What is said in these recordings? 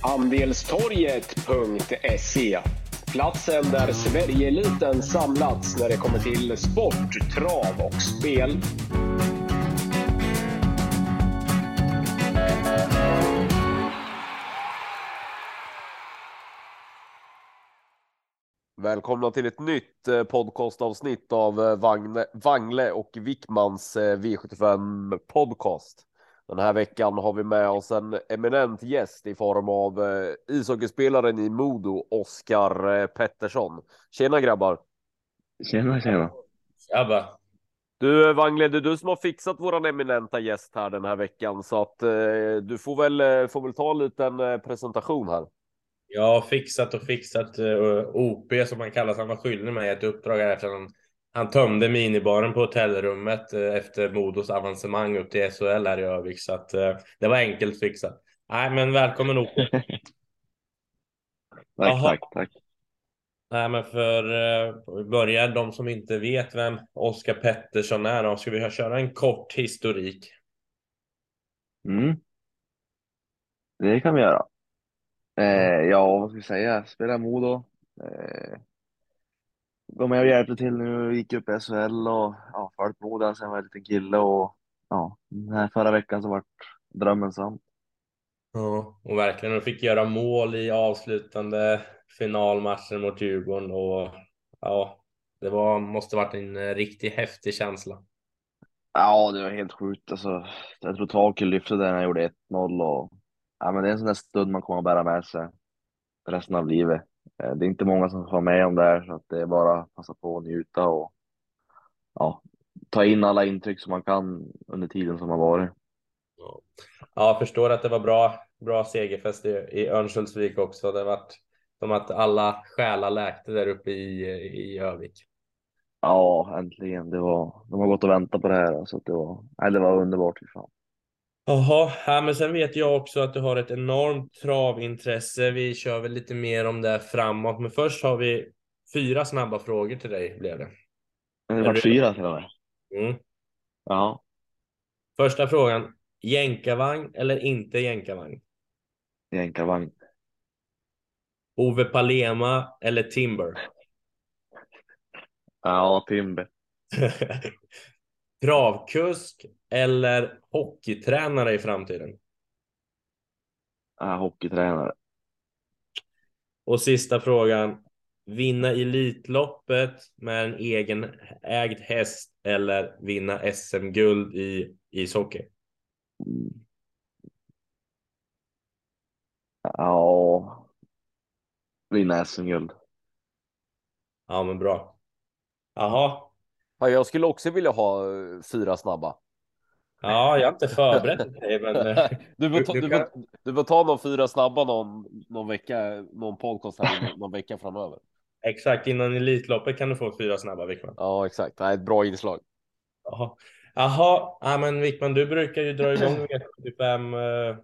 Andelstorget.se Platsen där Sverigeeliten samlats när det kommer till sport, trav och spel. Välkomna till ett nytt eh, podcastavsnitt av eh, Vangle, och Wickmans eh, V75 podcast. Den här veckan har vi med oss en eminent gäst i form av ishockeyspelaren i Modo, Oskar Pettersson. Tjena grabbar! Tjena, tjena! Tjaba! Du Wangle, det är du som har fixat våran eminenta gäst här den här veckan så att du får väl, får väl ta en liten presentation här. Ja, fixat och fixat. OP som han kallas, han var skyldig mig ett uppdrag här efter han, han tömde minibaren på hotellrummet efter Modos avancemang upp till SHL här i Övik. Så att det var enkelt fixat. Nej, men välkommen OP. tack, tack, tack. Nej, men för uh, börja, de som inte vet vem Oskar Pettersson är, då ska vi köra en kort historik. Mm. Det kan vi göra. Eh, ja, vad ska vi säga? Spelar Modo. Eh, var med och hjälpte till nu, gick upp i SHL och ja, följt Modo sen var jag liten kille och ja, den här förra veckan så vart drömmen sann. Ja, och verkligen. Du fick göra mål i avslutande finalmatchen mot Djurgården och ja, det var, måste varit en riktigt häftig känsla. Ja, det var helt sjukt. Alltså, jag tror taket lyfte där när jag gjorde 1-0 och ja, men det är en sån där stund man kommer att bära med sig resten av livet. Eh, det är inte många som får med om det här så att det är bara att passa på att njuta och ja, ta in alla intryck som man kan under tiden som har varit. Ja, jag förstår att det var bra, bra segerfest i, i Örnsköldsvik också. Det var som att alla själar läkte där uppe i, i Övik. Ja, äntligen. Det var, de har gått och väntat på det här. Så det, var, nej, det var underbart. Fan. Jaha, ja, men sen vet jag också att du har ett enormt travintresse. Vi kör väl lite mer om det framåt, men först har vi fyra snabba frågor till dig blev det. Det var fyra till och med. Mm. Ja. Första frågan. Jänkarvagn eller inte jänkarvagn? Jänkarvagn. Ove Palema eller Timber? Ja, Timber. Travkusk eller hockeytränare i framtiden? Ja, hockeytränare. Och sista frågan. Vinna Elitloppet med en egen ägd häst eller vinna SM-guld i ishockey? Ja, vinna SM-guld. Ja, men bra. Jaha, Ja, jag skulle också vilja ha eh, fyra snabba. Ja, jag har inte förberett dig, men eh, du, får ta, du, får, du får ta någon fyra snabba någon, någon vecka, någon podcast här någon vecka framöver. Exakt, innan Elitloppet kan du få fyra snabba Wickman. Ja, exakt. Det är ett bra inslag. Jaha, Jaha. ja, men Wickman, du brukar ju dra igång V75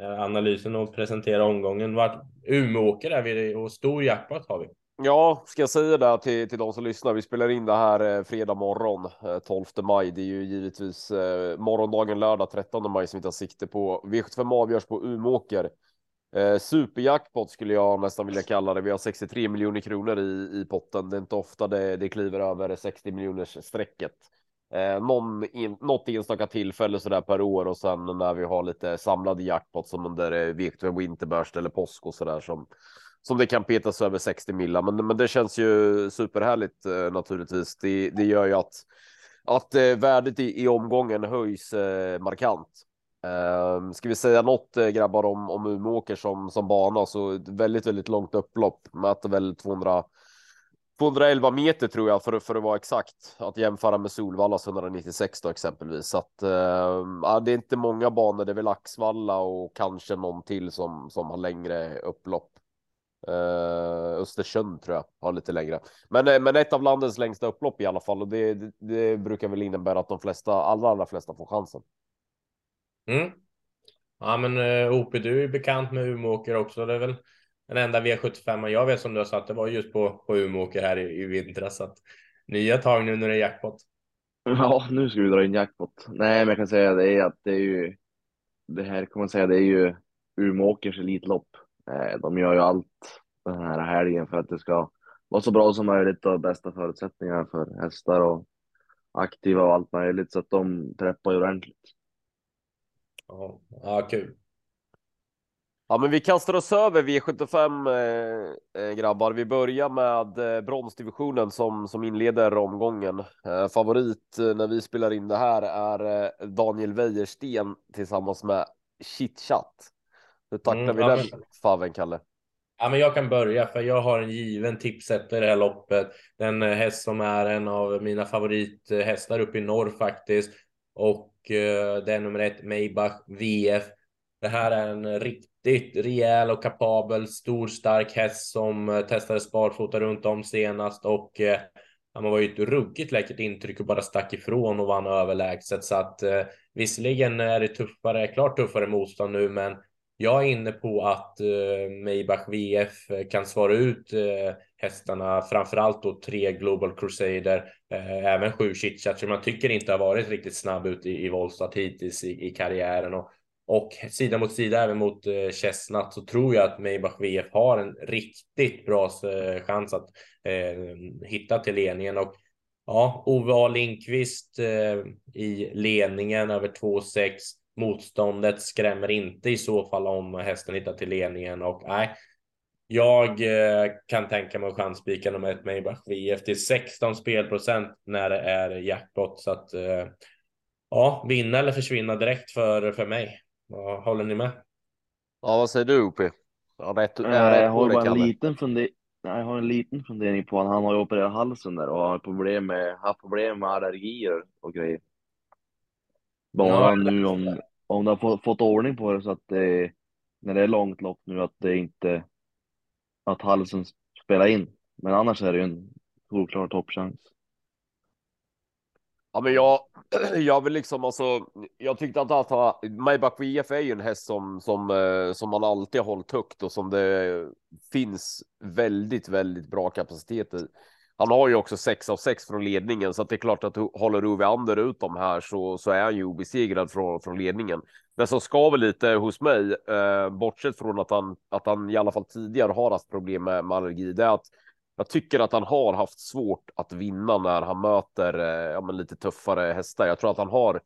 eh, analysen och presentera omgången. Vart Umeåker är vi och stor jackpot har vi. Ja, ska jag säga det till, till de som lyssnar. Vi spelar in det här eh, fredag morgon, eh, 12 maj. Det är ju givetvis eh, morgondagen lördag 13 maj som vi tar sikte på. V75 avgörs på Umeåker. Eh, superjackpot skulle jag nästan vilja kalla det. Vi har 63 miljoner kronor i, i potten. Det är inte ofta det, det kliver över 60 miljoners strecket. Eh, någon in, något enstaka tillfälle så där per år och sen när vi har lite samlade jackpot som under eh, V75 Winterburst eller påsk och så där som som det kan petas över 60 millar. Men, men det känns ju superhärligt eh, naturligtvis. Det, det gör ju att, att eh, värdet i, i omgången höjs eh, markant. Ehm, ska vi säga något eh, grabbar om, om Umeåker som, som bana så väldigt, väldigt långt upplopp. Mäter väl 200, 211 meter tror jag för, för att vara exakt. Att jämföra med Solvallas 196 då exempelvis. Så att uh, det är inte många banor. Det är väl Axvalla och kanske någon till som, som har längre upplopp. Uh, Östersund tror jag har lite längre, men, eh, men ett av landets längsta upplopp i alla fall och det, det, det brukar väl innebära att de flesta, allra, allra flesta får chansen. Mm. Ja, men uh, OP, du är bekant med Umeåker också. Det är väl den enda V75 jag vet som du har satt. Det var just på, på Umeåker här i, i vintras. Så att, nya tag nu när det är jackpot. Ja, nu ska vi dra in jackpot. Nej, men jag kan säga det är att det är ju. Det här kommer man säga, det är ju Umeåkers Elitlopp. Eh, de gör ju allt den här helgen för att det ska vara så bra som möjligt och bästa förutsättningar för hästar och aktiva och allt möjligt så att de träffar ju ordentligt. Ja, ja kul. Ja, men vi kastar oss över V75 eh, eh, grabbar. Vi börjar med eh, bronsdivisionen som som inleder omgången. Eh, favorit eh, när vi spelar in det här är eh, Daniel Wäjersten tillsammans med Chitchat. Hur tacklar Mm, vi ja, den men- faven Kalle? Ja, men jag kan börja för jag har en given tipsetta i det här loppet. Den eh, häst som är en av mina favorithästar uppe i norr faktiskt. Och eh, det är nummer ett Maybach VF. Det här är en riktigt rejäl och kapabel, stor, stark häst som eh, testade sparfota runt om senast och eh, han var ju ett ruggigt läckert intryck och bara stack ifrån och vann överlägset. Så att eh, visserligen är det tuffare, klart tuffare motstånd nu, men jag är inne på att eh, Maybach VF kan svara ut eh, hästarna, framförallt då tre Global Crusader, eh, även sju Chitchat som jag tycker inte har varit riktigt snabb ut i, i voltstart hittills i, i karriären. Och, och sida mot sida även mot eh, Chestnut så tror jag att Maybach VF har en riktigt bra eh, chans att eh, hitta till ledningen. Och ja, Ove A. Lindqvist eh, i ledningen över 2,6 motståndet skrämmer inte i så fall om hästen hittar till ledningen och nej. Jag eh, kan tänka mig att chansspika nummer ett Maybach VF till 16 spelprocent när det är jackpot så att eh, ja, vinna eller försvinna direkt för, för mig. Håller ni med? Ja, vad säger du OP? Ja, rätt, Eh, rätt jag har bara en liten fundering. Jag har en liten fundering på han. Han har ju opererat halsen där och har problem med, haft problem med allergier och grejer. Bara Ja, nu om, om de har fått, fått ordning på det så att det, när det är långt lopp nu, att det inte, att halsen spelar in. Men annars är det ju en solklar toppchans. Ja, men jag, jag vill liksom alltså. Jag tyckte att att Maybach VF är ju en häst som som eh, som man alltid har hållit högt och som det finns väldigt, väldigt bra kapacitet i. Han har ju också 6 av 6 från ledningen så att det är klart att håller Ove Ander ut dem här så så är han ju obesegrad från från ledningen. Det som skaver lite hos mig, eh, bortsett från att han att han i alla fall tidigare har haft problem med, med allergi, det är att jag tycker att han har haft svårt att vinna när han möter eh, ja, men lite tuffare hästar. Jag tror att han har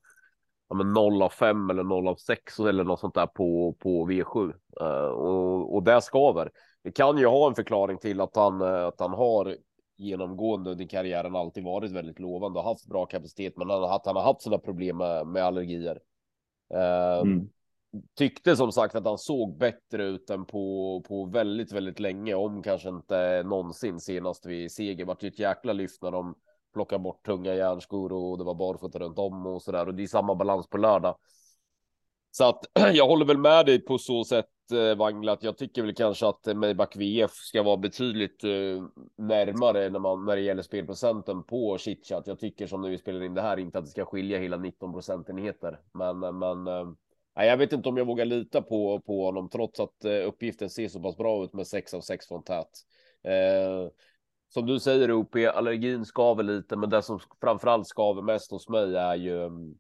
ja, men 0 av 5 eller 0 av 6 eller något sånt där på, på V7 eh, och, och det skaver. Det kan ju ha en förklaring till att han, eh, att han har genomgående under karriären alltid varit väldigt lovande och haft bra kapacitet, men han, att han har haft sådana problem med, med allergier. Eh, Mm. Tyckte som sagt att han såg bättre ut än på, på väldigt, väldigt länge, om kanske inte någonsin senast vid seger. Vart ju ett jäkla lyft när de plockar bort tunga järnskor och det var barfota runt om och så där. Och det är samma balans på lördag. Så att jag håller väl med dig på så sätt, eh, Wangla, att jag tycker väl kanske att Maybach VF ska vara betydligt eh, närmare när, man, när det gäller spelprocenten på chitchat. Jag tycker som när vi spelar in det här inte att det ska skilja hela 19 procentenheter. Men, eh, men eh, nej, jag vet inte om jag vågar lita på, på honom trots att uppgiften ser så pass bra ut med 6 av 6 från tät. Eh, som du säger OP, allergin skaver lite, men det som framförallt skaver mest hos mig är ju mm,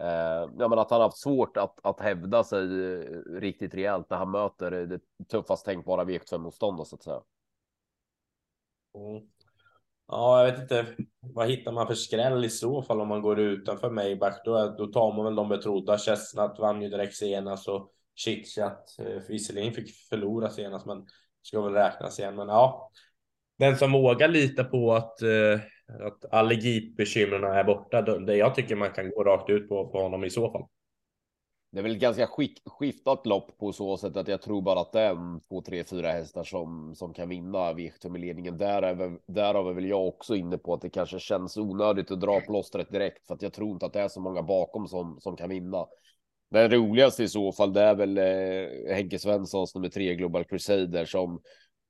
Eh, ja, men att han haft svårt att, att hävda sig eh, riktigt rejält när han möter eh, det tuffast tänkbara V75-motståndet så att säga. Mm. Ja, jag vet inte. Vad hittar man för skräll i så fall om man går utanför Maybach? Då, då tar man väl de betrodda. Chestnut vann ju direkt senast och Chitchat eh, visserligen fick förlora senast, men ska väl räknas igen. Men ja, den som vågar lita på att, eh, att allergibekymren är borta, det jag tycker man kan gå rakt ut på, på honom i så fall. Det är väl ett ganska skick, skiftat lopp på så sätt att jag tror bara att det är en, två, tre, fyra hästar som, som kan vinna V75-ledningen. Därav, därav är väl jag också inne på att det kanske känns onödigt att dra plåstret direkt för att jag tror inte att det är så många bakom som, som kan vinna. Den roligaste i så fall, det är väl eh, Henke Svenssons nummer tre Global Crusader som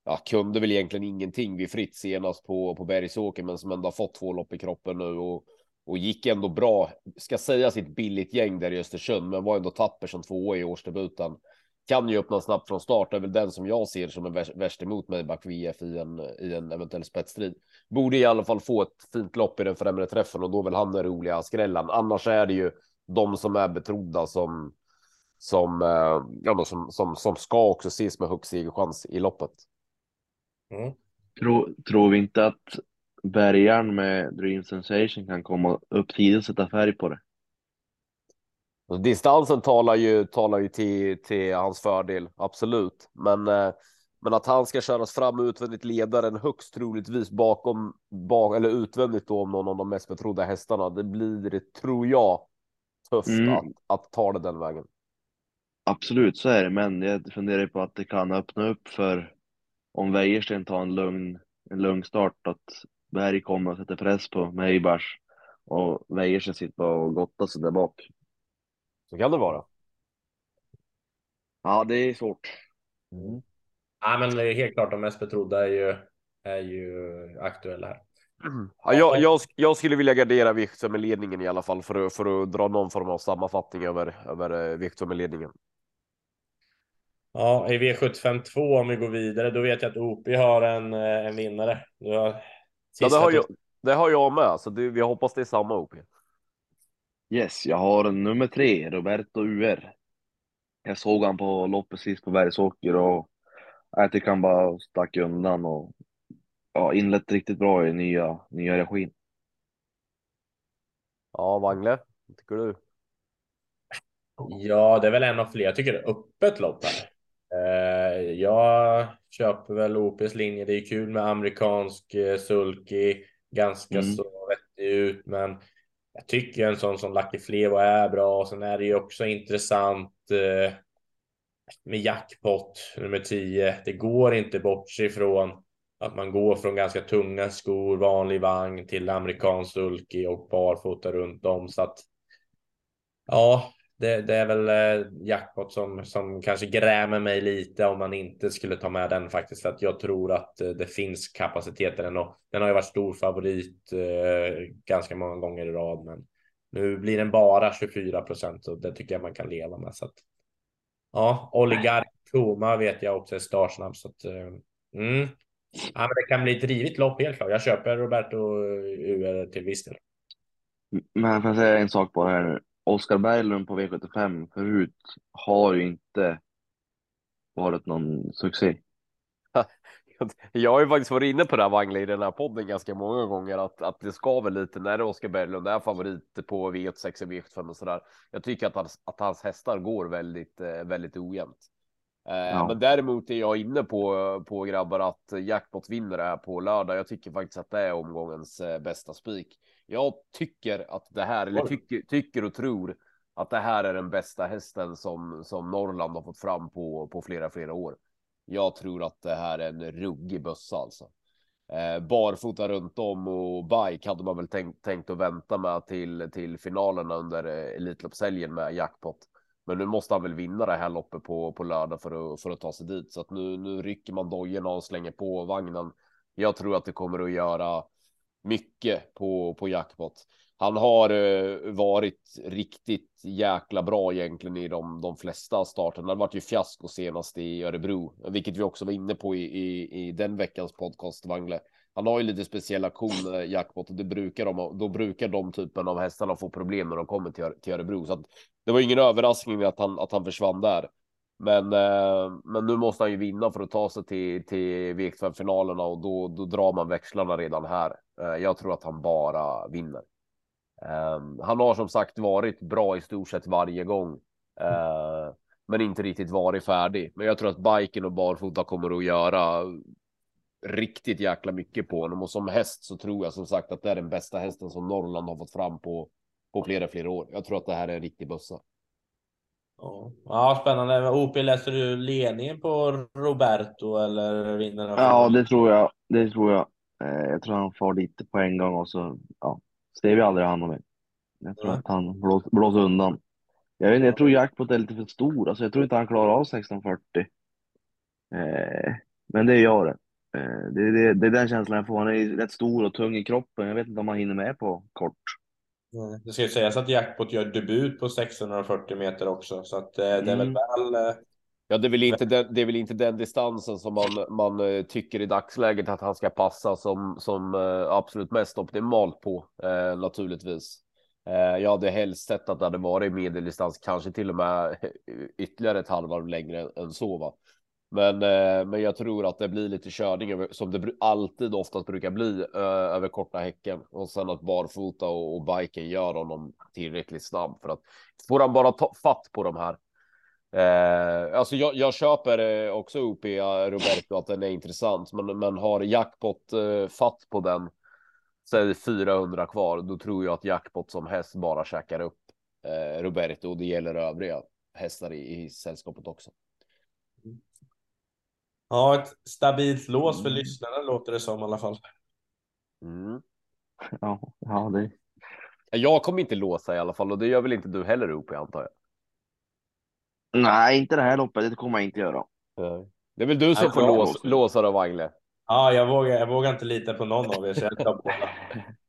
ja, kunde väl egentligen ingenting vid fritt senast på, på Bergsåker, men som ändå har fått två lopp i kroppen nu och, och gick ändå bra. Ska säga sitt billigt gäng där i Östersund, men var ändå tapper som tvåa i årsdebuten. Kan ju öppna snabbt från start. Det är väl den som jag ser som är värst, värst emot mig back VF i en, i en eventuell spetsstrid. Borde i alla fall få ett fint lopp i den främre träffen och då väl han den roliga skrällan. Annars är det ju de som är betrodda som som, eh, ja, som, som, som ska också ses med högst segerchans i loppet. Mm. Tror, tror vi inte att bärgaren med Dream Sensation kan komma upp tidigt och sätta färg på det? Och distansen talar ju, talar ju till, till hans fördel, absolut. Men, eh, men att han ska köras fram utvändigt ledaren högst troligtvis bakom, bak, eller utvändigt då om någon av de mest betrodda hästarna. Det blir, tror jag, tufft Mm. att, att ta det den vägen. Absolut, så är det, men jag funderar på att det kan öppna upp för om Wäjersten tar en lugn, en lugn start, att Berg kommer och sätter press på Meibars och Wäjersten sitter bara och gottar sig där bak. Så kan det vara. Ja, det är svårt. Ja, men det är helt klart de mest betrodda är ju, är ju aktuella här. Ja, jag, jag, jag skulle vilja gardera Viktsen med ledningen i alla fall för att, för att dra någon form av sammanfattning över, över Viktsen med ledningen. Ja, i V75 2 om vi går vidare, då vet jag att OP har en, eh, en vinnare. Du har Ja, det, har jag, det har jag med, så det, vi hoppas det är samma OP. Yes, jag har nummer tre, Roberto UR. Jag såg han på loppet sist på Bergsåker och jag tycker han bara stack undan och ja, inlett riktigt bra i nya, nya regin. Ja, Wangle, vad tycker du? Ja, det är väl en av fler. Jag tycker det är öppet lopp här. Eh, jag köper väl OPs linje. Det är kul med amerikansk eh, sulky. Ganska Mm. så vettig ut, men jag tycker en sån som Lucky Flevo är bra. Sen är det ju också intressant eh, med jackpot nummer 10. Det går inte bort sig ifrån att man går från ganska tunga skor, vanlig vagn till amerikansk sulky och barfota runt om. Så att ja, det, det är väl eh, jackpot som, som kanske grämer mig lite om man inte skulle ta med den faktiskt. För att jag tror att eh, det finns kapacitet i den och den har ju varit stor favorit eh, ganska många gånger i rad. Men nu blir den bara 24 procent och det tycker jag man kan leva med. Så att, ja, Oligark Toma vet jag också är startsnabb. Så att, eh, mm. ja, men det kan bli ett rivigt lopp helt klart. Jag köper Roberto eh, UR till viss del. Men får jag säga en sak på det här nu? Oskar Berglund på V75 förut har ju inte varit någon succé. Jag har ju faktiskt varit inne på det här Wangle i den här podden ganska många gånger att, att det ska väl lite när Oskar Berglund är favorit på V86 och V75 och sådär. Jag tycker att hans, att hans hästar går väldigt, eh, väldigt ojämnt. Eh, Ja. Men däremot är jag inne på, på grabbar att jackpot vinner det här på lördag. Jag tycker faktiskt att det är omgångens eh, bästa spik. Jag tycker att det här, eller tycker, tycker och tror att det här är den bästa hästen som, som Norrland har fått fram på, på flera, flera år. Jag tror att det här är en ruggig bössa alltså. Eh, barfota runt om och bike hade man väl tänkt, tänkt att vänta med till, till finalerna under eh, Elitloppshelgen med jackpot. Men nu måste han väl vinna det här loppet på, på lördag för att, för att ta sig dit. Så att nu, nu rycker man dojorna och slänger på vagnen. Jag tror att det kommer att göra mycket på, på jackpot. Han har eh, varit riktigt jäkla bra egentligen i de, de flesta starterna. Det var ju fiasko senast i Örebro, vilket vi också var inne på i, i, i den veckans podcast, Wangle. Han har ju lite speciell aktion, eh, jackpot, och det brukar de, då brukar de typen av hästarna få problem när de kommer till, till Örebro. Så att det var ingen överraskning att han, att han försvann där. Men, eh, men nu måste han ju vinna för att ta sig till, till V5-finalerna och då, då drar man växlarna redan här. Eh, jag tror att han bara vinner. Ehm, han har som sagt varit bra i stort sett varje gång, eh, men inte riktigt varit färdig. Men jag tror att biken och barfota kommer att göra riktigt jäkla mycket på honom och som häst så tror jag som sagt att det är den bästa hästen som Norrland har fått fram på på flera, flera år. Jag tror att det här är en riktig bössa. Ja, ja spännande. OP, läser du ledningen på Roberto eller vinner han? Ja, det tror jag. Det tror jag. Eh, jag tror han får lite på en gång och så ja, ser vi aldrig han med. Jag tror Nej. att han blås, blåser undan. Jag, vet, inte, jag tror jackpot är lite för stor. Alltså, jag tror inte han klarar av 1640. Eh, men det gör det. Eh, det, det. Det är den känslan jag får. Han är rätt stor och tung i kroppen. Jag vet inte om han hinner med på kort. Nej. Det ska sägas att Jackpot gör debut på 640 meter också, så att eh, det är väl Mm. väl. eh, Ja, det är väl inte den, det är väl inte den distansen som man, man eh, tycker i dagsläget att han ska passa som, som absolut mest optimalt på, eh, naturligtvis. Eh, jag hade helst sett att det hade varit medeldistans, kanske till och med ytterligare ett halvvarv längre än så. Va? Men, eh, men jag tror att det blir lite körning som det alltid oftast brukar bli eh, över korta häcken och sen att barfota och, och biken gör honom tillräckligt snabb för att får han bara ta fatt på de här. Eh, alltså jag, jag köper eh, också UP Roberto att den är intressant, men, men har jackpot eh, fatt på den säg 400 kvar, då tror jag att jackpot som häst bara käkar upp eh, Roberto och det gäller övriga hästar i, i sällskapet också. Ja, ett stabilt lås för mm. lyssnarna låter det som i alla fall. Mm. Ja, ja, det. Jag kommer inte låsa i alla fall och det gör väl inte du heller upp antar jag. Nej, inte det här loppet. Det kommer jag inte göra. Det är väl du som får lås, låsa då, Wangle? Ja, jag vågar, jag vågar inte lita på någon av er, så jag tar båda.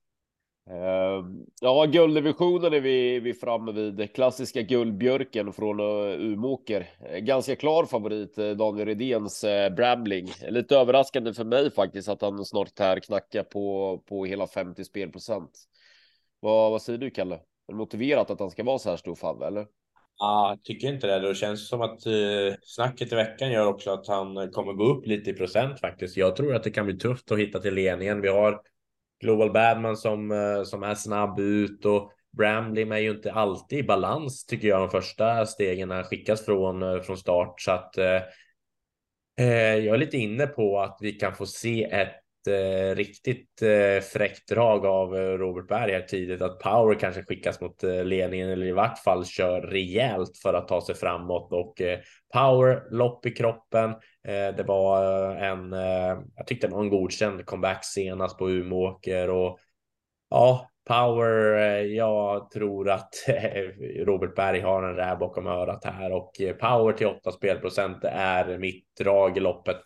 Ehm, ja, gulddivisionen är vi, vi framme vid. Klassiska guldbjörken från eh, Umåker. Eh, ganska klar favorit, eh, Daniel Redéns Brambling. Lite överraskande för mig faktiskt att han snart här knackar på, på hela 50 spelprocent. Vad, vad säger du, Kalle? Är det motiverat att han ska vara så här stor favve, eller? Ja, jag tycker inte det. Det känns som att eh, snacket i veckan gör också att han kommer gå upp lite i procent faktiskt. Jag tror att det kan bli tufft att hitta till ledningen. Vi har Global Badman som, eh, som är snabb ut och Bramley är ju inte alltid i balans tycker jag de första stegen när han skickas från, eh, från start. Så att eh, eh, jag är lite inne på att vi kan få se ett eh, riktigt eh, fräckt drag av eh, Robert Berg här tidigt. Att Power kanske skickas mot eh, ledningen eller i vart fall kör rejält för att ta sig framåt och eh, Power lopp i kroppen. Eh, det var eh, en, eh, jag tyckte det var en godkänd comeback senast på Umeåker och ja, Power, eh, jag tror att eh, Robert Berg har en räv bakom örat här och power till 8 spelprocent är mitt drag i loppet.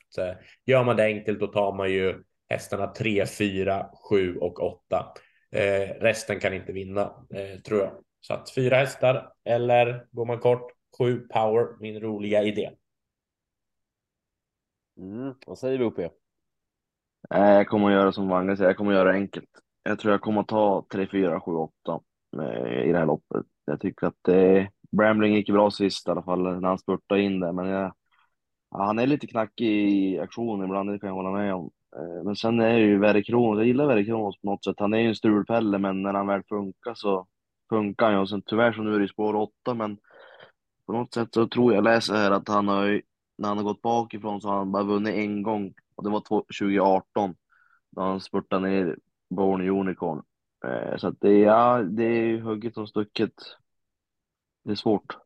Gör man det enkelt då tar man ju hästarna 3, 4, 7 och 8. Eh, resten kan inte vinna, eh, tror jag. Så att fyra hästar eller går man kort, sju power, min roliga idé. Mm, vad säger vi UP? Jag kommer att göra som Wange säger, jag kommer att göra enkelt. Jag tror jag kommer att ta 3, 4, 7, 8 i det här loppet. Jag tycker att det, Brambling gick bra sist i alla fall när han spurtade in där, men jag, ja, han är lite knackig i aktion ibland, det kan jag hålla med om. Eh, men sen är ju Verre Kronos, jag gillar Verre Kronos på något sätt. Han är ju en strulpelle, men när han väl funkar så funkar han ju. Och sen tyvärr så nu är det spår 8, men på något sätt så tror jag, läser här att han har ju, när han har gått bakifrån så har han bara vunnit en gång. Och det var 2018. Då han spurtade ner Born Unicorn. Eh, så att det, ja, det är hugget och stucket. Det är svårt.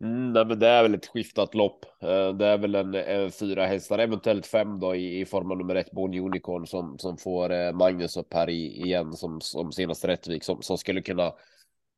Mm, nej, men det är väl ett skiftat lopp. Eh, det är väl en, en fyra hästar, eventuellt fem då i, i form av nummer ett Born Unicorn som, som får eh, Magnus upp här i, igen som, som senaste Rättvik som, som skulle kunna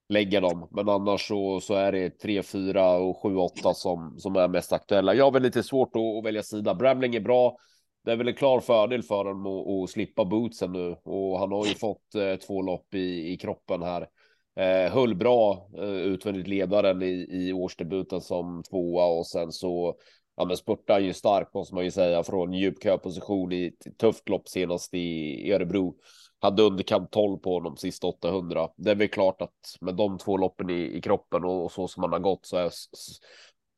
lägga dem. Men annars så, så är det tre, fyra och sju, åtta som, som är mest aktuella. Jag har väl lite svårt att, att välja sida. Bramling är bra. Det är väl en klar fördel för honom att, att slippa bootsen nu och han har ju fått eh, två lopp i, i kroppen här. Eh, höll bra eh, utvändigt ledaren i, i årsdebuten som tvåa och sen så ja, men spurtar ju starkt måste man ju säga från djup köposition i ett tufft lopp senast i, Örebro. Hade underkant 12 på honom sista 800. Det är väl klart att med de två loppen i, i kroppen och, och så som han har gått så är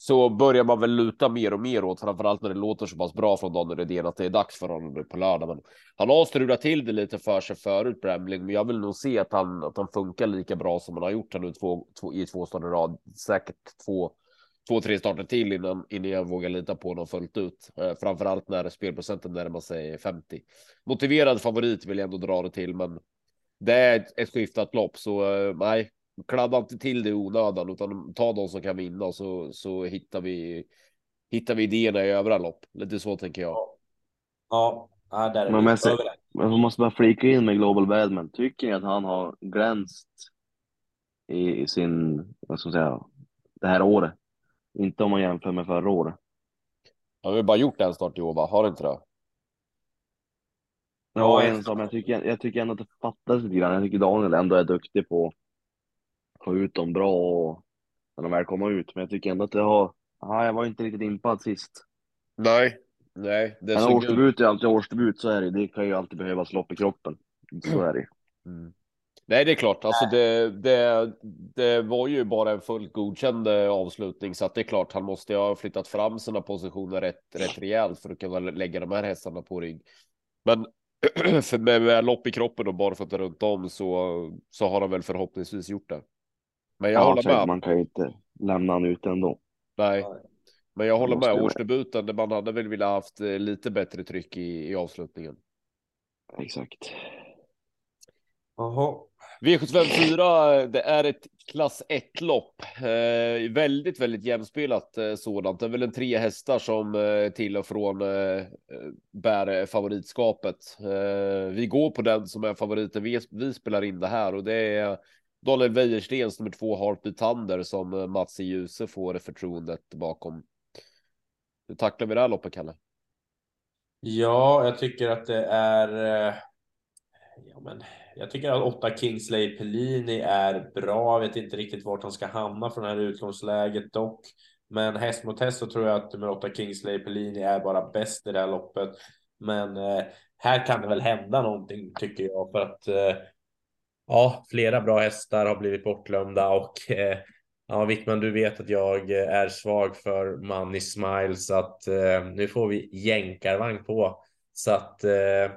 så börjar man väl luta mer och mer åt, framförallt när det låter så pass bra från Daniel Redén att det är dags för honom på lördag. Men han har strulat till det lite för sig förut, Bremling, men jag vill nog se att han, att han funkar lika bra som han har gjort här nu två, två, i två starter rad. Säkert två, två, tre starter till innan, innan jag vågar lita på honom fullt ut. Eh, framförallt när spelprocenten närmar sig 50. Motiverad favorit vill jag ändå dra det till, men det är ett, ett skiftat lopp, så eh, nej, kladda inte till det i onödan utan ta de som kan vinna och så, så hittar vi hittar vi idéerna i övriga lopp. Lite så tänker jag. Ja, ja där är men vi måste, man måste bara flika in med Global Badman. Tycker ni att han har glänst i, i sin, vad ska man säga, det här året? Inte om man jämför med förra året. Han har ju bara gjort en start i år, va? Har inte det? Ja, en sak, men jag tycker, jag tycker ändå att det fattas lite grann. Jag tycker Daniel ändå är duktig på få ut dem bra och när de väl kommer ut. Men jag tycker ändå att det har, ja, jag var inte riktigt impad sist. Nej, nej. Det men årsdebut är alltid årsdebut, så är det. Det kan ju alltid behövas lopp i kroppen. Så är det mm. Nej, det är klart. Alltså det, det, det var ju bara en fullt godkänd eh, avslutning så att det är klart han måste ha flyttat fram sina positioner rätt, rätt rejält för att kunna lägga de här hästarna på rygg. Men för med, med lopp i kroppen och bara fått runt om så, så har han väl förhoppningsvis gjort det. Men jag Ja, håller med. man kan ju inte lämna han ute ändå. Nej, men jag håller med. Årsdebuten, man hade väl velat haft eh, lite bättre tryck i, i avslutningen. Exakt. Jaha. V754, det är ett klass 1 lopp. Eh, väldigt, väldigt jämspelat eh, sådant. Det är väl en tre hästar som eh, till och från eh, bär eh, favoritskapet. Eh, vi går på den som är favoriten. Vi, vi spelar in det här och det är Daniel Wäjerstens nummer två Heartbeat Thunder som eh, Mats e. i Ljuse får förtroendet bakom. Hur tacklar vi det här loppet, Kalle? Ja, jag tycker att det är. Eh, ja, men jag tycker att åtta Kingsley Pellini är bra. Jag vet inte riktigt vart han ska hamna från det här utgångsläget dock. Men häst mot häst så tror jag att nummer åtta Kingsley Pellini är bara bäst i det här loppet. Men eh, här kan det väl hända någonting tycker jag för att eh, ja, flera bra hästar har blivit bortglömda och eh, ja, Wickman, du vet att jag eh, är svag för Money Smile så att eh, nu får vi jänkarvagn på så att eh,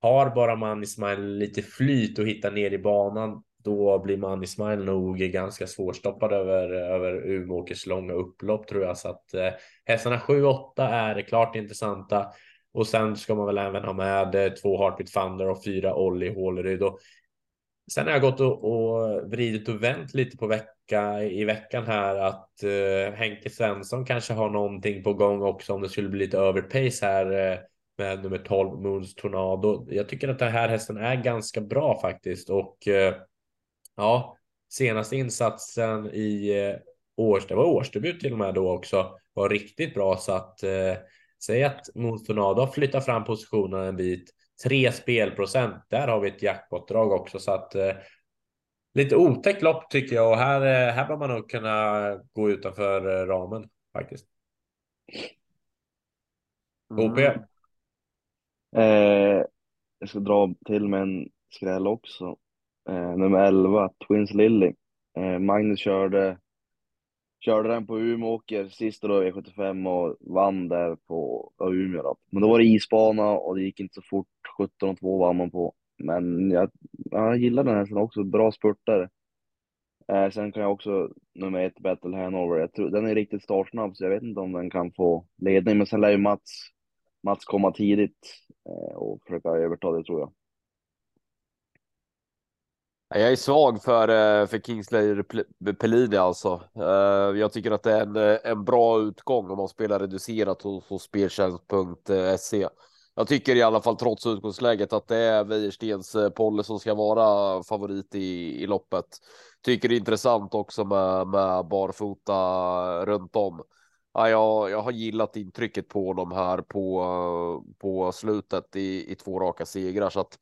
har bara Money Smile lite flyt och hittar ner i banan då blir Money Smile nog ganska svårstoppad över, över Umeåkers långa upplopp tror jag. Så att eh, hästarna 7-8 är klart intressanta. Och sen ska man väl även ha med eh, två Heartbeat Thunder och fyra Olli Håleryd. Och sen har jag gått och, och vridit och vänt lite på vecka i veckan här att eh, Henke Svensson kanske har någonting på gång också om det skulle bli lite överpace här eh, med nummer 12 Moons Tornado. Jag tycker att den här hästen är ganska bra faktiskt och eh, ja, senaste insatsen i eh, års, det var årsdebut till och med då också, var riktigt bra så att eh, säg att Moons Tornado har flyttat fram positionerna en bit. Tre spelprocent, där har vi ett jackpotdrag också så att eh, lite otäckt lopp tycker jag och här, eh, här bör man nog kunna gå utanför eh, ramen faktiskt. OP. Eh, jag ska dra till med en skräll också. Nummer 11, Twins Lily. Eh, Magnus körde, körde den på Umeåker sist då V75 och vann där på ja, Umeå. Då. Men då var det isbana och det gick inte så fort. 17,2 vann man på. Men jag, jag gillar den här sen också, bra spurtare. Eh, sen kan jag också nummer ett, Battle Hanover. Jag tror, den är riktigt startsnabb så jag vet inte om den kan få ledning. Men sen lär ju Mats, Mats komma tidigt eh, och försöka överta det tror jag. Jag är svag för, eh, för Kingsley Pellini alltså. Eh, jag tycker att det är en, eh, en bra utgång om man spelar reducerat hos, hos speltjänst.se. Jag tycker i alla fall trots utgångsläget att det är Wäjerstens Polle som ska vara favorit i, i loppet. Tycker det är intressant också med, med barfota runt om. Ja, jag, jag har gillat intrycket på de här på, på slutet i, i två raka segrar så att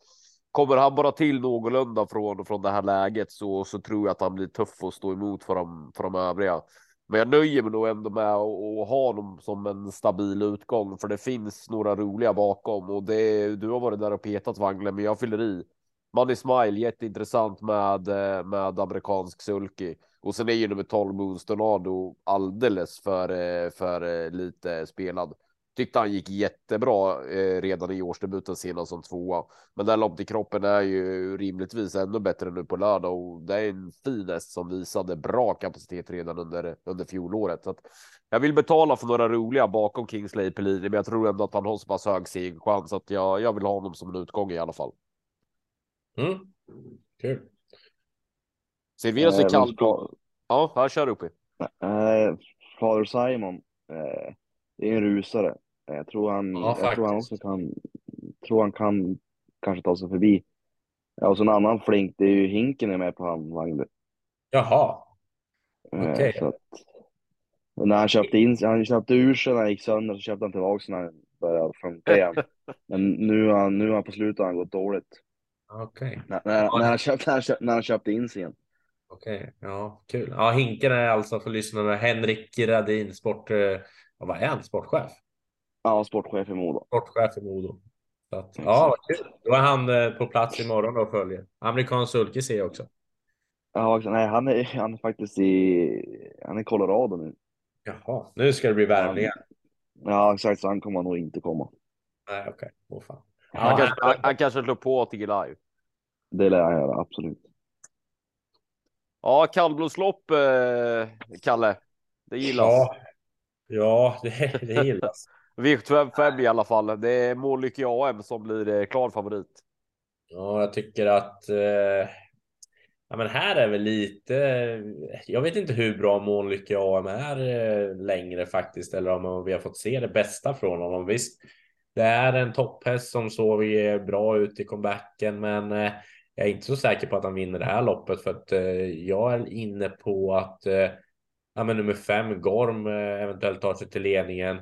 kommer han bara till någorlunda från, från det här läget så, så tror jag att han blir tuff att stå emot för de, för de övriga. Men jag nöjer mig nog ändå med att, att ha honom som en stabil utgång, för det finns några roliga bakom och det. Du har varit där och petat Wangle, men jag fyller i. Money Smile jätteintressant med eh, med amerikansk sulky och sen är ju nummer 12 Moons Tornado alldeles för eh, för eh, lite spelad. Tyckte han gick jättebra eh, redan i årsdebuten senast som tvåa. Men den loppet i kroppen är ju rimligtvis ännu bättre nu på lördag och det är en fin häst som visade bra kapacitet redan under under fjolåret. Så att jag vill betala för några roliga bakom Kingsley Pellini, men jag tror ändå att han har så pass hög segerchans att jag, jag vill ha honom som en utgång i alla fall. Mm. Kul. Serverar sig Eh, kall. men Fa- Ja, här kör uppe. eh, Fader Simon, eh, det är en rusare. Eh, Jag tror han, Ja, jag tror han också kan, tror han kan kanske ta sig förbi. Ja, och så en annan flink, det är ju Hinken är med på han, Magnus. Jaha. Eh, Okej. Så att, och när han köpte in, han köpte ur sig när han gick sönder så köpte han tillbaka när han började funka igen. Men nu har han, nu han på slutet har han gått dåligt. Okej. När, när, när, han, köpte, när, han, köpte, när han köpte in sig igen. Okej, ja, kul. Ja, Hinken är alltså för lyssnarna Henrik Radin, sport... eh, vad är han? Sportchef? Ja, sportchef i Modo. Sportchef i Modo. Så att, ja, vad kul. Då är han eh, på plats imorgon och följer. Amerikansk sulky ser jag också. Ja, nej, han är, han är faktiskt i, han är i Colorado nu. Jaha, nu ska det bli värmningar. Ja, exakt, så han kommer nog inte komma. Nej, okej. Okay. Åh fan. Han, Ja, kanske, han, han kanske slår på till live. Det lär han göra, absolut. Ja, kallblodslopp, eh, Kalle. Det gillas. ja, ja det, det gillas. V75 i alla fall. Det är Mållycke AM som blir eh, klar favorit. Ja, jag tycker att eh, ja, men här är väl lite. Jag vet inte hur bra Månlycke AM är eh, längre faktiskt, eller om vi har fått se det bästa från honom. Visst, det är en topphäst som såg eh, bra ut i comebacken, men eh, jag är inte så säker på att han vinner det här loppet för att eh, jag är inne på att eh, ja, men nummer fem Gorm eh, eventuellt tar sig till ledningen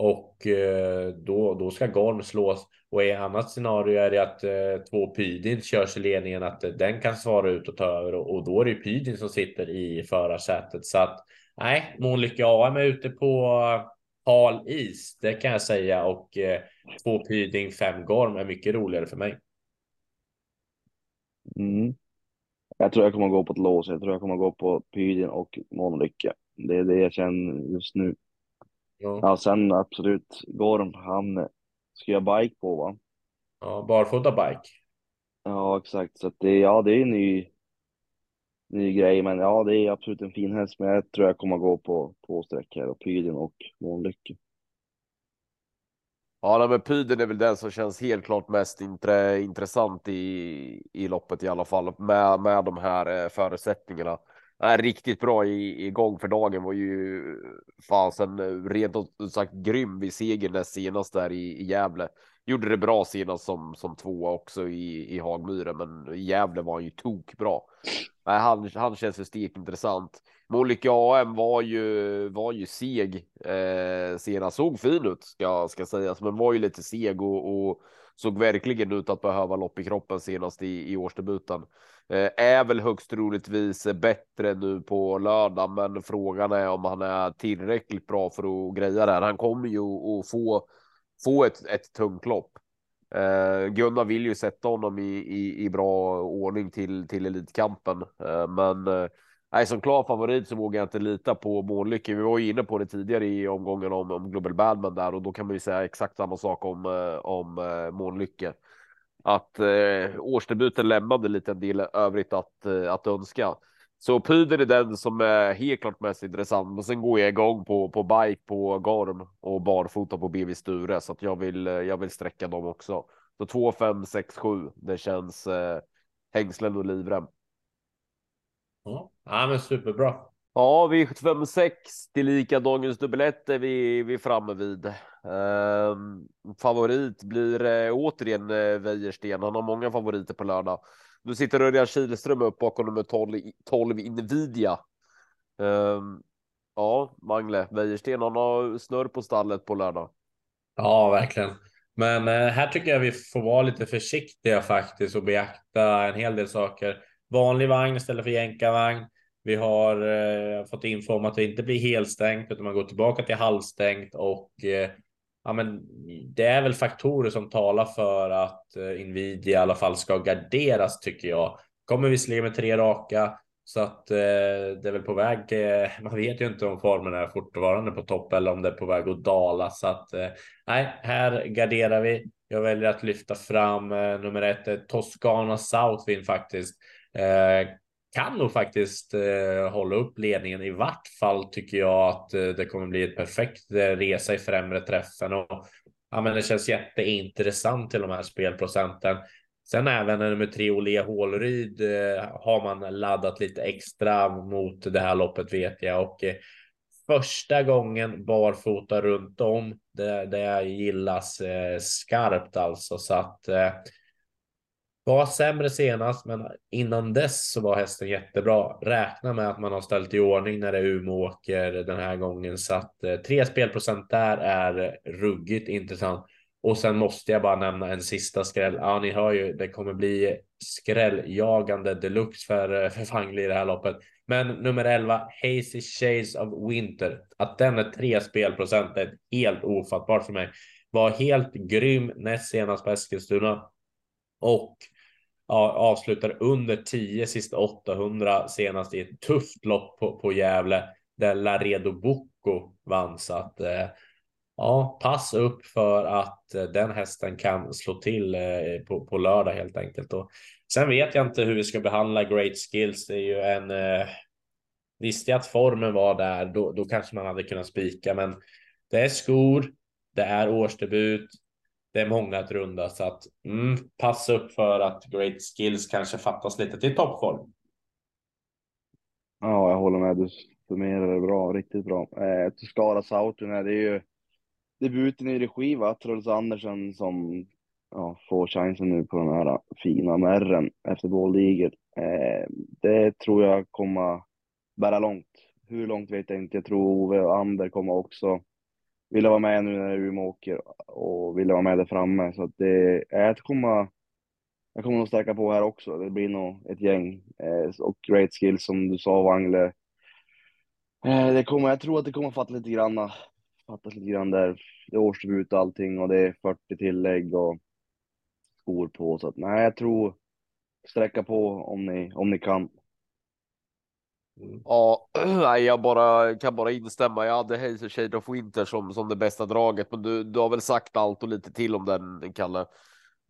och eh, då, då ska Gorm slås. Och i annat scenario är det att eh, två Pydin körs i ledningen, att eh, den kan svara ut och ta över och, och då är det Pydin som sitter i förarsätet. Så att nej, Månlykke AM är ute på hal is, det kan jag säga. Och eh, två Pyding, fem Gorm är mycket roligare för mig. Mm. Jag tror jag kommer gå på ett lås. Jag tror jag kommer gå på Pydin och Månlykke. Det är det jag känner just nu. Ja, Ja, sen absolut, Gorm, han ska jag bike på va? ja barfota bike. Ja, exakt. Så att det, ja, det är en ny, ny grej, men ja, det är absolut en fin häst. Men jag tror jag kommer gå på två streck här, och Pydin och Månlycke. Ja, men Pyden är väl den som känns helt klart mest intre, intressant i, i loppet i alla fall med, med de här eh, förutsättningarna. Är riktigt bra i, igång för dagen var ju fasen eh, rent ut sagt grym vid seger näst senast där i, i Gävle. Gjorde det bra senast som, som tvåa också i, i Hagmyren, men i Gävle var han ju tokbra. Nej, han, han känns ju stekintressant. Molika AM var ju, var ju seg eh, senast. Såg fin ut ska, ska sägas, men var ju lite seg och, och såg verkligen ut att behöva lopp i kroppen senast i, i årsdebuten. Eh, är väl högst troligtvis bättre nu på lördag, men frågan är om han är tillräckligt bra för att greja det här. Han kommer ju att få, få ett, ett tungt lopp. Eh, Gunnar vill ju sätta honom i, i, i bra ordning till, till elitkampen, eh, men eh, nej, som klar favorit så vågar jag inte lita på Månlycke. Vi var ju inne på det tidigare i omgången om, om Global Badman där och då kan man ju säga exakt samma sak om, eh, om eh, Månlycke. Att eh, årsdebuten lämnade lite en del övrigt att, eh, att önska. Så Puden är den som är helt klart mest intressant. Men sen går jag igång på, på bike på Gorm och barfota på BV Sture. Så att jag vill, eh, jag vill sträcka dem också. Så 2, 5, 6, 7. Det känns eh, hängslen och livrem. Ja, ja men superbra. Ja, vi 76 till lika dagens dubbelett är vi, vi framme vid. Ehm, favorit blir eh, återigen eh, Wejersten. Han har många favoriter på lördag. Nu sitter Örjan Kihlström upp bakom nummer 12, 12 Invidia. Ehm, ja, Mangle, Wejersten, han har snurr på stallet på lördag. Ja, verkligen. Men eh, här tycker jag vi får vara lite försiktiga faktiskt och beakta en hel del saker. Vanlig vagn istället för jänkarvagn. Vi har eh, fått info om att det inte blir helstängt utan man går tillbaka till halvstängt och eh, ja, men det är väl faktorer som talar för att eh, Nvidia i alla fall ska garderas tycker jag. Kommer visserligen med tre raka så att eh, det är väl på väg. Eh, man vet ju inte om formen är fortfarande på topp eller om det är på väg att dala så att eh, nej, här garderar vi. Jag väljer att lyfta fram eh, nummer ett, eh, Toscana Southwind faktiskt. Eh, kan nog faktiskt eh, hålla upp ledningen. I vart fall tycker jag att eh, det kommer bli ett perfekt eh, resa i främre träffen och ja, men det känns jätteintressant till de här spelprocenten. Sen även nummer tre Olle Hålryd eh, har man laddat lite extra mot det här loppet vet jag och eh, första gången barfota runt om. Det, det gillas eh, skarpt alltså så att eh, var sämre senast, men innan dess så var hästen jättebra. Räkna med att man har ställt i ordning när det är Umeåker den här gången så att eh, tre spelprocent där är ruggigt intressant. Och sen måste jag bara nämna en sista skräll. Ja, ni hör ju, det kommer bli skrälljagande deluxe för, eh, för Fangli i det här loppet. Men nummer 11, Hazy Shades of Winter, att den är tre spelprocent är helt ofattbart för mig. var helt grym näst senast på Eskilstuna. Och avslutar under 10 sista 800 senast i ett tufft lopp på, på Gävle där Laredo Bocco vann. Så att eh, ja, pass upp för att eh, den hästen kan slå till eh, på, på lördag helt enkelt. Och sen vet jag inte hur vi ska behandla Great Skills. Det är ju en eh, Visste jag att formen var där, då, då kanske man hade kunnat spika, men det är skor, det är årsdebut, det är många att runda så att mm, passa upp för att great skills kanske fattas lite till toppform. Ja, jag håller med. Du summerar det bra, riktigt bra. Eh, Skara Sautinen, det är ju debuten i regi va? Truls Andersen som ja, får chansen nu på den här fina märren efter Båldiget. Eh, det tror jag kommer bära långt. Hur långt vet jag inte. Jag tror Ove och Ander kommer också ville vara med nu när Umeå åker och ville vara med där framme. Så att det, jag kommer, jag kommer nog sträcka på här också. Det blir nog ett gäng. Eh, och great skills som du sa, Wangle. Eh, det kommer, jag tror att det kommer fatta lite grann. Fattas lite grann där. Det är årsdebut och allting och det är 40 tillägg och skor på. Så att nej, jag tror sträcka på om ni, om ni kan. Mm. Ja, nej, jag bara kan bara instämma. Jag hade Hazel Shade of Winter som som det bästa draget, men du, du har väl sagt allt och lite till om den Kalle.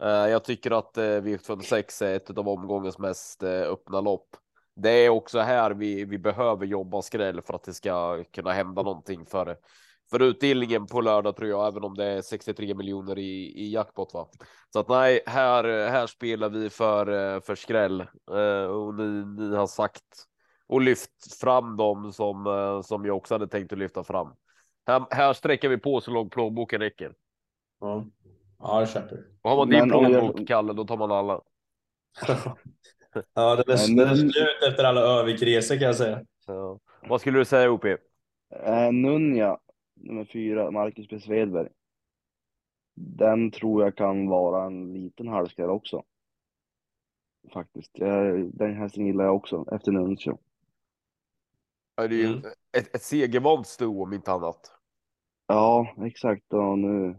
Uh, jag tycker att eh, uh, V756 är ett av omgångens mest uh, öppna lopp. Det är också här vi, vi behöver jobba skräll för att det ska kunna hända någonting för för utdelningen på lördag tror jag, även om det är 63 miljoner i, i jackpot. Va? Så att nej, här, här spelar vi för, för skräll och ni, ni har sagt och lyft fram dem som eh, som jag också hade tänkt att lyfta fram. Här, här sträcker vi på så långt plånboken räcker. Ja, ja jag köper. Och har man din plånbok, jag... Kalle, då tar man alla. ja, det är, slut efter alla Övik-resor kan jag säga. Ja. Vad skulle du säga, OP? Eh, Nunja, nummer fyra, Marcus B. Svedberg. Den tror jag kan vara en liten halvskräll också. Faktiskt. Den hästen gillar jag också efter Nuncio. Ja, det är ju mm. ett, ett segervant sto om inte annat. Ja, exakt. Och nu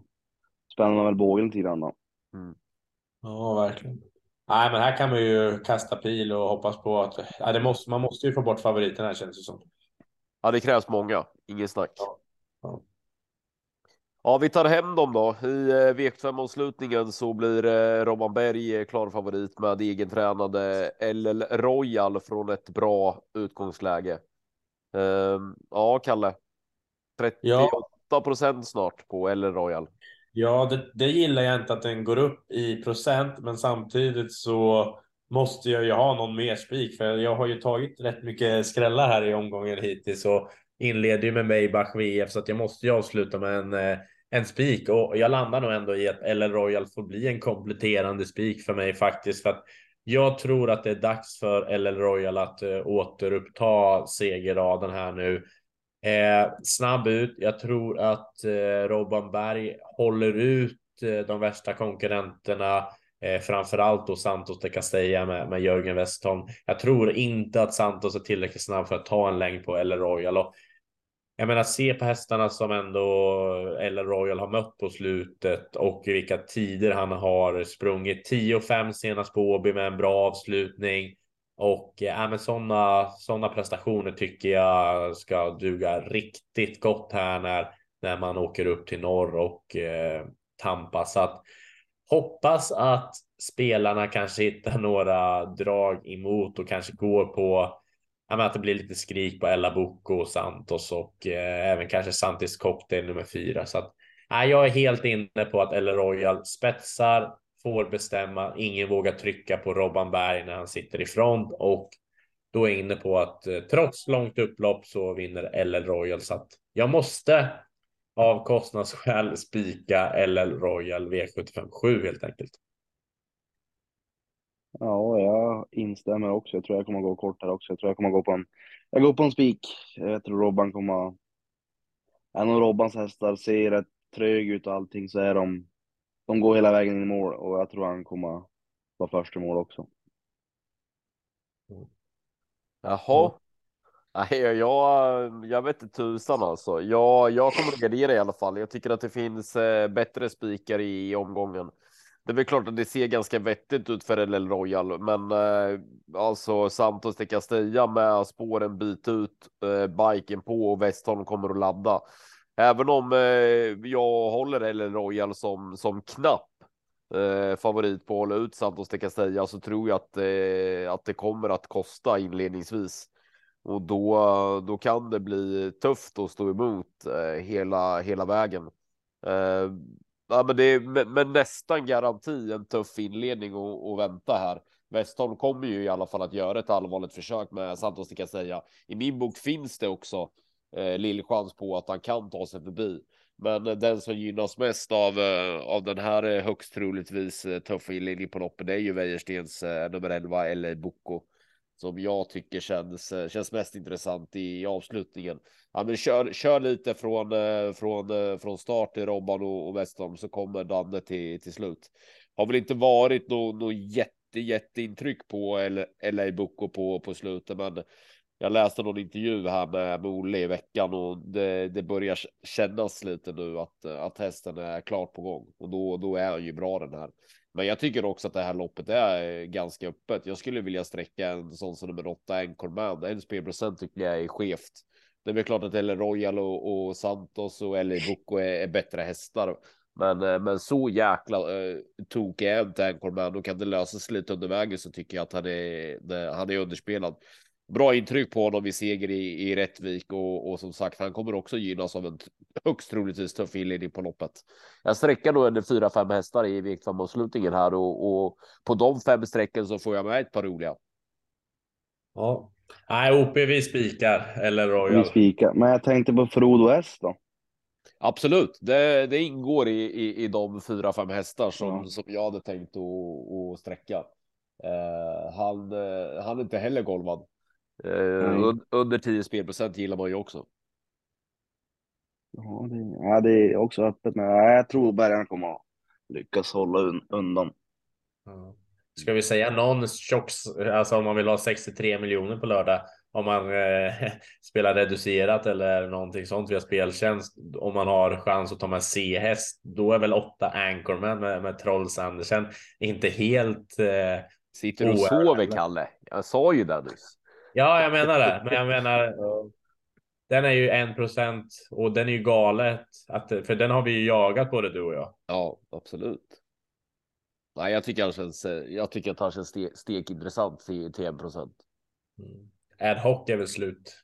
spänner man väl bågen lite grann då. Mm. Ja, verkligen. Nej, men här kan man ju kasta pil och hoppas på att ja, det måste, man måste ju få bort favoriten här känns det som. Ja, det krävs många. Ingen snack. Ja. ja. Ja, vi tar hem dem då. I eh, V5-avslutningen så blir eh, Robban Berg eh, klar favorit med egentränade LL Royal från ett bra utgångsläge. Uh, ja, Kalle. 38 procent snart på Eller Royal. Ja, det, det, gillar jag inte att den går upp i procent, men samtidigt så måste jag ju ha någon mer spik för jag har ju tagit rätt mycket skrällar här i omgången hittills och inleder ju med Maybach VF så att jag måste ju avsluta med en, eh, en spik och jag landar nog ändå i att LL Royal får bli en kompletterande spik för mig faktiskt för att jag tror att det är dags för LL Royal att eh, återuppta segerraden här nu. Eh, snabb ut. Jag tror att eh, Robban Berg håller ut eh, de värsta konkurrenterna, eh, framförallt då Santos de Castella med, med Jörgen Westholm. Jag tror inte att Santos är tillräckligt snabb för att ta en längd på LL Royal och jag menar, se på hästarna som ändå eller Royal har mött på slutet och vilka tider han har sprungit. 10-5 senast på Åby med en bra avslutning. Och äh, men sådana såna prestationer tycker jag ska duga riktigt gott här när, när man åker upp till norr och eh, tampas. Så att hoppas att spelarna kanske hittar några drag emot och kanske går på ja, att det blir lite skrik på Ella Bocco och Santos och eh, även kanske Santis cocktail nummer fyra. Så att nej, jag är helt inne på att Eller Royal spetsar, får bestämma. Ingen vågar trycka på Robban Berg när han sitter i front och då är jag inne på att eh, trots långt upplopp så vinner LL Royal så att jag måste av kostnadsskäl spika LL Royal V75 7 helt enkelt. Ja, jag instämmer också. Jag tror jag kommer gå kort här också. Jag tror jag kommer gå på en, jag går på en spik. Jag tror Robban kommer, även om Robbans hästar ser rätt trög ut och allting så är de, de går hela vägen in i mål och jag tror han kommer vara först i mål också. Jaha. Nej, jag, jag vet inte tusan alltså. Jag, jag kommer att gardera i alla fall. Jag tycker att det finns eh, bättre spikar i omgången. Det är väl klart att det ser ganska vettigt ut för LL Royal, men eh, alltså Santos de Castilla med spåren bit ut, eh, biken på och Westholm kommer att ladda. Även om eh, jag håller LL Royal som som knapp eh, favorit på att hålla ut Santos de Castilla så tror jag att eh, att det kommer att kosta inledningsvis och då då kan det bli tufft att stå emot eh, hela hela vägen. Eh, Ja, men det är med, nästan garanti en tuff inledning och, och vänta här. Westholm kommer ju i alla fall att göra ett allvarligt försök med Santos, det kan säga. I min bok finns det också eh, lillchans på att han kan ta sig förbi. Men eh, den som gynnas mest av, eh, av den här eh, högst troligtvis tuffa inledningen på loppet är ju Wäjerstens nummer 11 eller Boko som jag tycker känns, eh, känns mest intressant i avslutningen. Ja, men kör, kör lite från, eh, från, eh, från start i Robban och, och Westholm så kommer Danne till, till slut. Har väl inte varit något no jätte, jätteintryck på eller LA Boko på, på slutet, men jag läste någon intervju här med, med Olle i veckan och det, det börjar kännas lite nu att, att hästen är klart på gång och då, då är han ju bra den här. Men jag tycker också att det här loppet är eh, ganska öppet. Jag skulle vilja sträcka en sån som nummer åtta, Anchorman. En spelprocent tycker jag är skevt. Det är väl klart att El Royal och, och Santos och El Bocco är, är, bättre hästar. Men, eh, men så jäkla eh, tokig är inte Anchorman. Då kan det lösas lite under vägen så tycker jag att han är, eh, han är underspelad bra intryck på honom i seger i, i Rättvik och, och som sagt, han kommer också gynnas av en högst troligtvis tuff inledning på loppet. Jag sträcker nog under fyra, fem hästar i viktframavslutningen här och, och på de fem strecken så får jag med ett par roliga. Ja, nej, OP vi spikar eller Royal. Vi spikar, men jag tänkte på Frodo S då. Absolut, det, det ingår i, i, i de fyra, fem hästar som, ja. som jag hade tänkt att, att sträcka. Uh, han, uh, han är inte heller golvad. Uh, under 10 spelprocent gillar man ju också. Ja, det, ja, det är också öppet, men jag tror Bergarna kommer att lyckas hålla un, undan. Ska vi säga någon tjocks, alltså om man vill ha 63 miljoner på lördag, om man eh, spelar reducerat eller någonting sånt via speltjänst, om man har chans att ta med C-häst, då är väl åtta Anchorman med, med Trolls Andersen inte helt. Eh, Sitter du och sover, Kalle? Jag sa ju det nyss. Ja, jag menar det. Men jag menar, den är ju en procent och den är ju galet att för den har vi ju jagat både du och jag. Ja, absolut. Nej, jag tycker han känns. Jag tycker att han känns ste, stekintressant till, till en procent. Mm. Ad hoc är väl slut.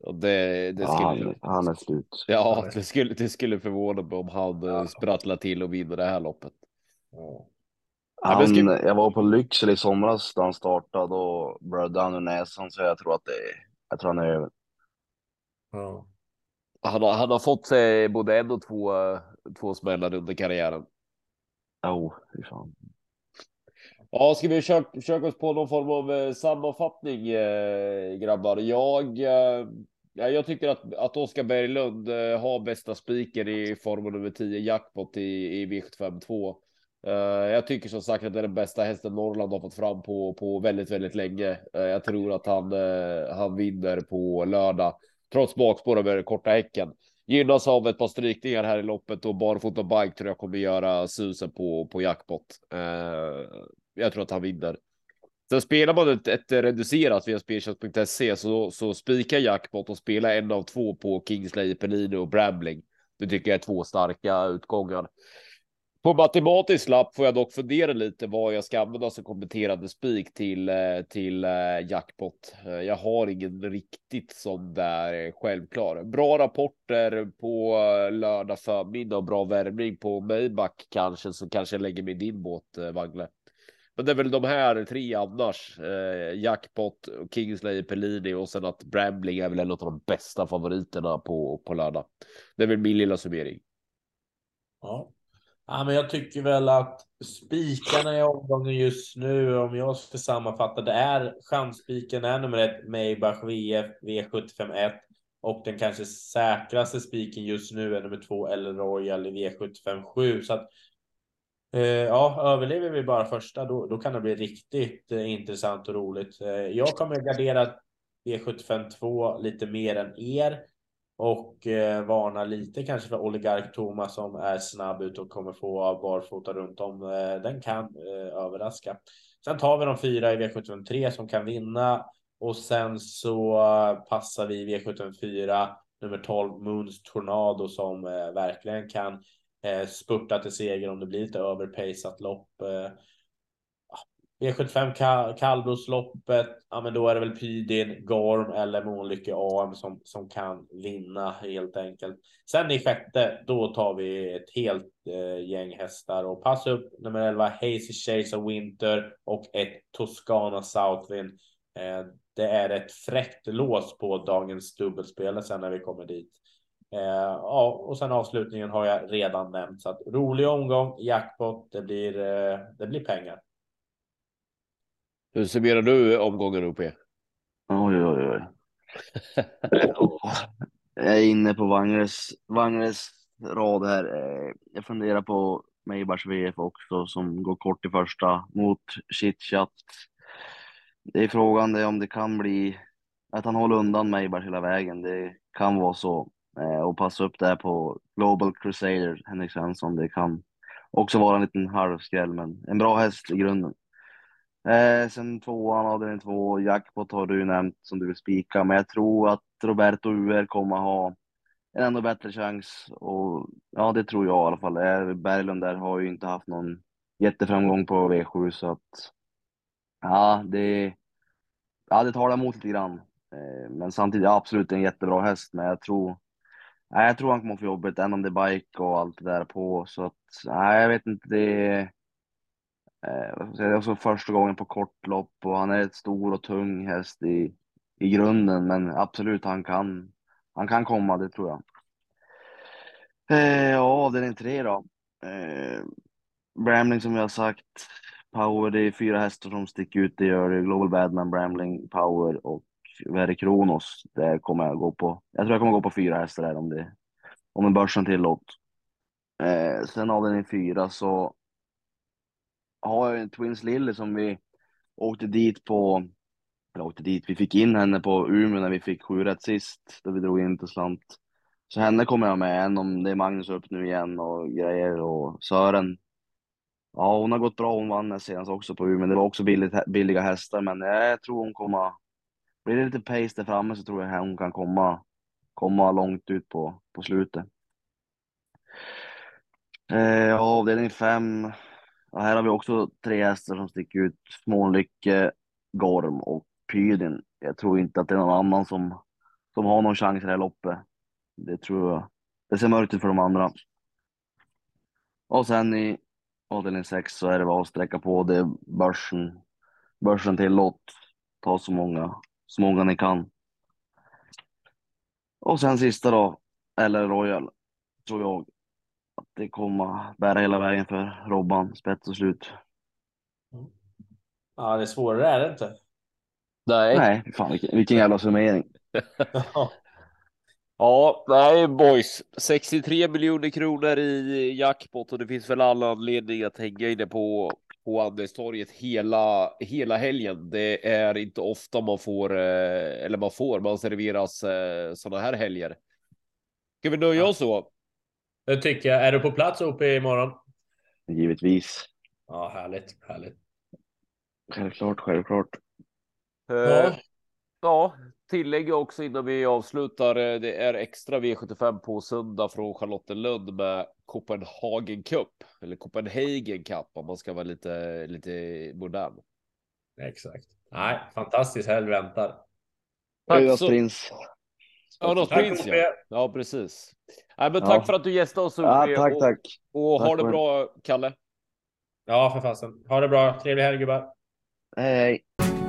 Och det, det skulle, ja, han, är slut. Ja, det skulle, det skulle förvåna mig om han ja. sprattlar till och vinner det här loppet. Ja. Han. Jag var på Lycksele i somras då han startade och blödde han ur näsan så jag tror att det jag tror han är över. Ja. Han har, han har fått sig både en och två, två smällar under karriären. Jo, oh, fy fan. Ja, ska vi försöka, försöka oss på någon form av eh, sammanfattning eh, grabbar? Jag, eh, jag tycker att, att Oskar Berglund eh, har bästa spiken i form nummer 10 jackpot i, i vikt 5-2. Uh, Eh, jag tycker som sagt att det är den bästa hästen Norrland har fått fram på, på väldigt, väldigt länge. Eh, jag tror att han, eh, han vinner på lördag, trots bakspår över korta häcken. Gynnas av ett par strykningar här i loppet och barfota bike tror jag kommer göra susen på, på jackpot. jag tror att han vinner. Sen spelar man ett, ett reducerat via speltjänst.se så, så spika jackpot och spela en av två på Kingsley, Pellini och Brambling. Det tycker jag är två starka utgångar. På matematisk lapp får jag dock fundera lite vad jag ska använda som kompletterande spik till eh, till eh, jackpot. Eh, jag har ingen riktigt sån där självklar. Bra rapporter på lördag förmiddag och bra värmning på Maybach kanske så kanske jag lägger mig i din båt Wangle. Men det är väl de här tre annars. Eh, jackpot, Kingsley, Pellini och sen att Brambling är väl en av de bästa favoriterna på på lördag. Det är väl min lilla summering. Ja, Ja, men jag tycker väl att spikarna i omgången just nu, om jag ska sammanfatta, det är chansspiken är nummer ett, Maybach VF V751 och den kanske säkraste spiken just nu är nummer två, El Royal i V757. Så att eh, ja, överlever vi bara första, då, då kan det bli riktigt eh, intressant och roligt. Eh, jag kommer gardera V75 2 lite mer än er och eh, varnar lite kanske för Oligark Thomas som är snabb ut och kommer få barfota runt om. Eh, den kan eh, överraska. Sen tar vi de fyra i V753 som kan vinna och sen så eh, passar vi V754 nummer 12 Moons Tornado som eh, verkligen kan eh, spurta till seger om det blir lite överpaceat lopp. Eh, V75 kallblodsloppet, ja men då är det väl Pydin, Gorm eller Månlycke AM som, som kan vinna helt enkelt. Sen i sjätte, då tar vi ett helt eh, gäng hästar och pass upp nummer 11 Hazy Chase of Winter och ett Toscana Southwind. Eh, det är ett fräckt lås på dagens dubbelspel sen när vi kommer dit. Eh, ja, och sen avslutningen har jag redan nämnt så att rolig omgång, jackpot, det blir, eh, det blir pengar. Hur summerar du omgången OP? Oj, oj, oj. jag är inne på Wangres, Wangres rad här. Eh, jag funderar på Meibars VF också som går kort i första mot Chitchat. Det är frågan om det kan bli att han håller undan Meibars hela vägen. Det kan vara så. Eh, och passa upp där på Global Crusader, Henrik Svensson. Det kan också vara en liten halvskräll, men en bra häst i grunden. Eh, sen tvåan, avdelning två, jackpot har du nämnt som du vill spika, men jag tror att Roberto UR kommer ha en ännu bättre chans och ja, det tror jag i alla fall. Eh, Berglund där har ju inte haft någon jätteframgång på V7 så att ja, det, ja, det talar emot lite grann. Eh, men samtidigt ja, absolut en jättebra häst, men jag tror Nej, jag tror han kommer få jobbet, än om det är bike och allt det där på. Så att, nej, jag vet inte. Det, Eh, det är också första gången på kortlopp och han är ett stor och tung häst i, i grunden, men absolut, han kan, han kan komma, det tror jag. Eh, ja, avdelning tre då. Eh, Bramling som jag har sagt, Power, det är fyra hästar som sticker ut, det gör det. Global Badman, Bramling, Power och Verre Kronos. Det kommer jag gå på. Jag tror jag kommer gå på fyra hästar där om det, om en börsen tillåt. Eh, sen avdelning fyra så har en Twins Lily som vi åkte dit på, eller åkte dit, vi fick in henne på Umeå när vi fick sju rätt sist, då vi drog in till slant. Så henne kommer jag med, än om det är Magnus upp nu igen och grejer och Sören. Ja, hon har gått bra, hon vann senast också på Umeå, det var också billigt, billiga hästar, men jag tror hon kommer, blir det lite pace där framme så tror jag hon kan komma, komma långt ut på, på slutet. Eh, avdelning fem och här har vi också tre hästar som sticker ut. Smånlycke, Gorm och Pydin. Jag tror inte att det är någon annan som, som har någon chans i det här loppet. Det tror jag. Det ser mörkt ut för de andra. Och sen i avdelning 6 så är det bara att sträcka på det börsen. Börsen tillåt. Ta så många, så många ni kan. Och sen sista då, eller Royal, tror jag att det kommer bära hela vägen för Robban, spets och slut. Ja, det är svårare är det inte. Nej. Nej, fan vilken, vilken jävla summering. ja, nej boys. 63 miljoner kronor i jackpot och det finns väl alla anledning att hänga inne på på Andelstorget hela hela helgen. Det är inte ofta man får eh, eller man får man serveras eh, sådana här helger. Ska vi nöja oss så? Det tycker jag. Är du på plats uppe imorgon? Givetvis. Ja, härligt, härligt. Självklart, självklart. Uh, ja. ja, tillägg också innan vi avslutar. Eh, det är extra V75 på söndag från Charlottenlund med Copenhagen Cup eller Copenhagen Cup om man ska vara lite, lite modern. Exakt. Nej, fantastisk helg väntar. Tack så. Prins. Ja, Prins ja. Ja, precis. Nej, men tack ja. för att du gästade oss. Ja, tack, och, tack. Och tack ha det bra, Kalle. Ja, för fasen. Ha det bra. Trevlig helg, gubbar. Hej, hej.